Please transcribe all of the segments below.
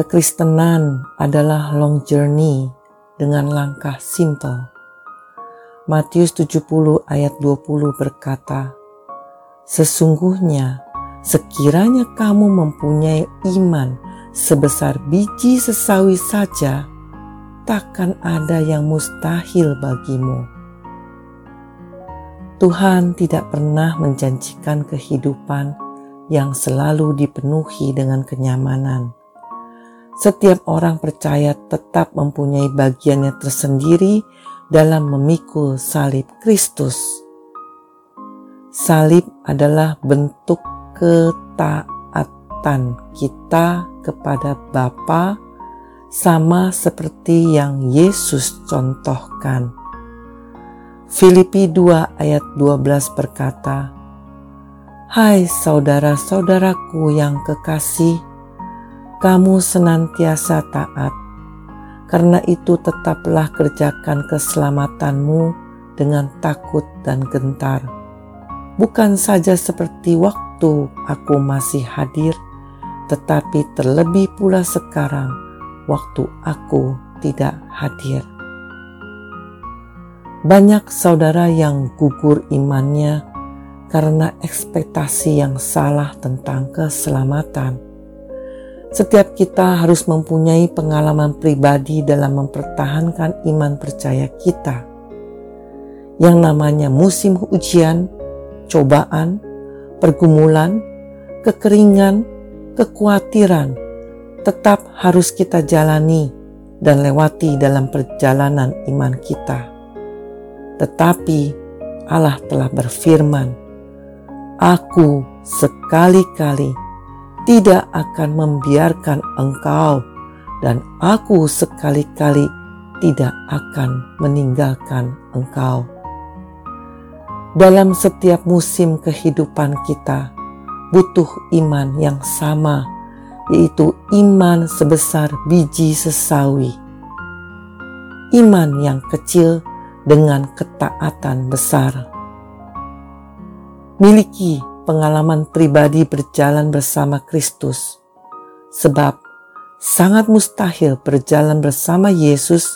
Kekristenan adalah long journey dengan langkah simple. Matius 70 ayat 20 berkata, Sesungguhnya sekiranya kamu mempunyai iman sebesar biji sesawi saja, takkan ada yang mustahil bagimu. Tuhan tidak pernah menjanjikan kehidupan yang selalu dipenuhi dengan kenyamanan. Setiap orang percaya tetap mempunyai bagiannya tersendiri dalam memikul salib Kristus. Salib adalah bentuk ketaatan kita kepada Bapa sama seperti yang Yesus contohkan. Filipi 2 ayat 12 berkata, Hai saudara-saudaraku yang kekasih, kamu senantiasa taat. Karena itu tetaplah kerjakan keselamatanmu dengan takut dan gentar. Bukan saja seperti waktu aku masih hadir, tetapi terlebih pula sekarang waktu aku tidak hadir. Banyak saudara yang gugur imannya karena ekspektasi yang salah tentang keselamatan setiap kita harus mempunyai pengalaman pribadi dalam mempertahankan iman percaya kita. Yang namanya musim ujian, cobaan, pergumulan, kekeringan, kekhawatiran tetap harus kita jalani dan lewati dalam perjalanan iman kita. Tetapi Allah telah berfirman, "Aku sekali-kali..." tidak akan membiarkan engkau, dan aku sekali-kali tidak akan meninggalkan engkau. Dalam setiap musim kehidupan kita, butuh iman yang sama, yaitu iman sebesar biji sesawi. Iman yang kecil dengan ketaatan besar. Miliki pengalaman pribadi berjalan bersama Kristus, sebab sangat mustahil berjalan bersama Yesus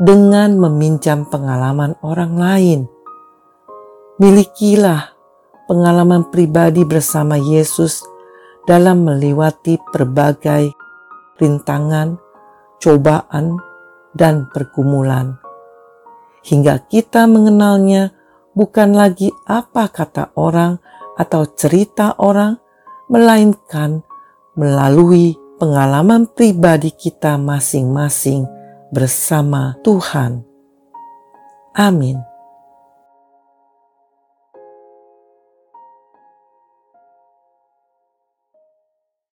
dengan meminjam pengalaman orang lain. Milikilah pengalaman pribadi bersama Yesus dalam melewati berbagai rintangan, cobaan, dan pergumulan, hingga kita mengenalnya bukan lagi apa kata orang atau cerita orang, melainkan melalui pengalaman pribadi kita masing-masing bersama Tuhan. Amin.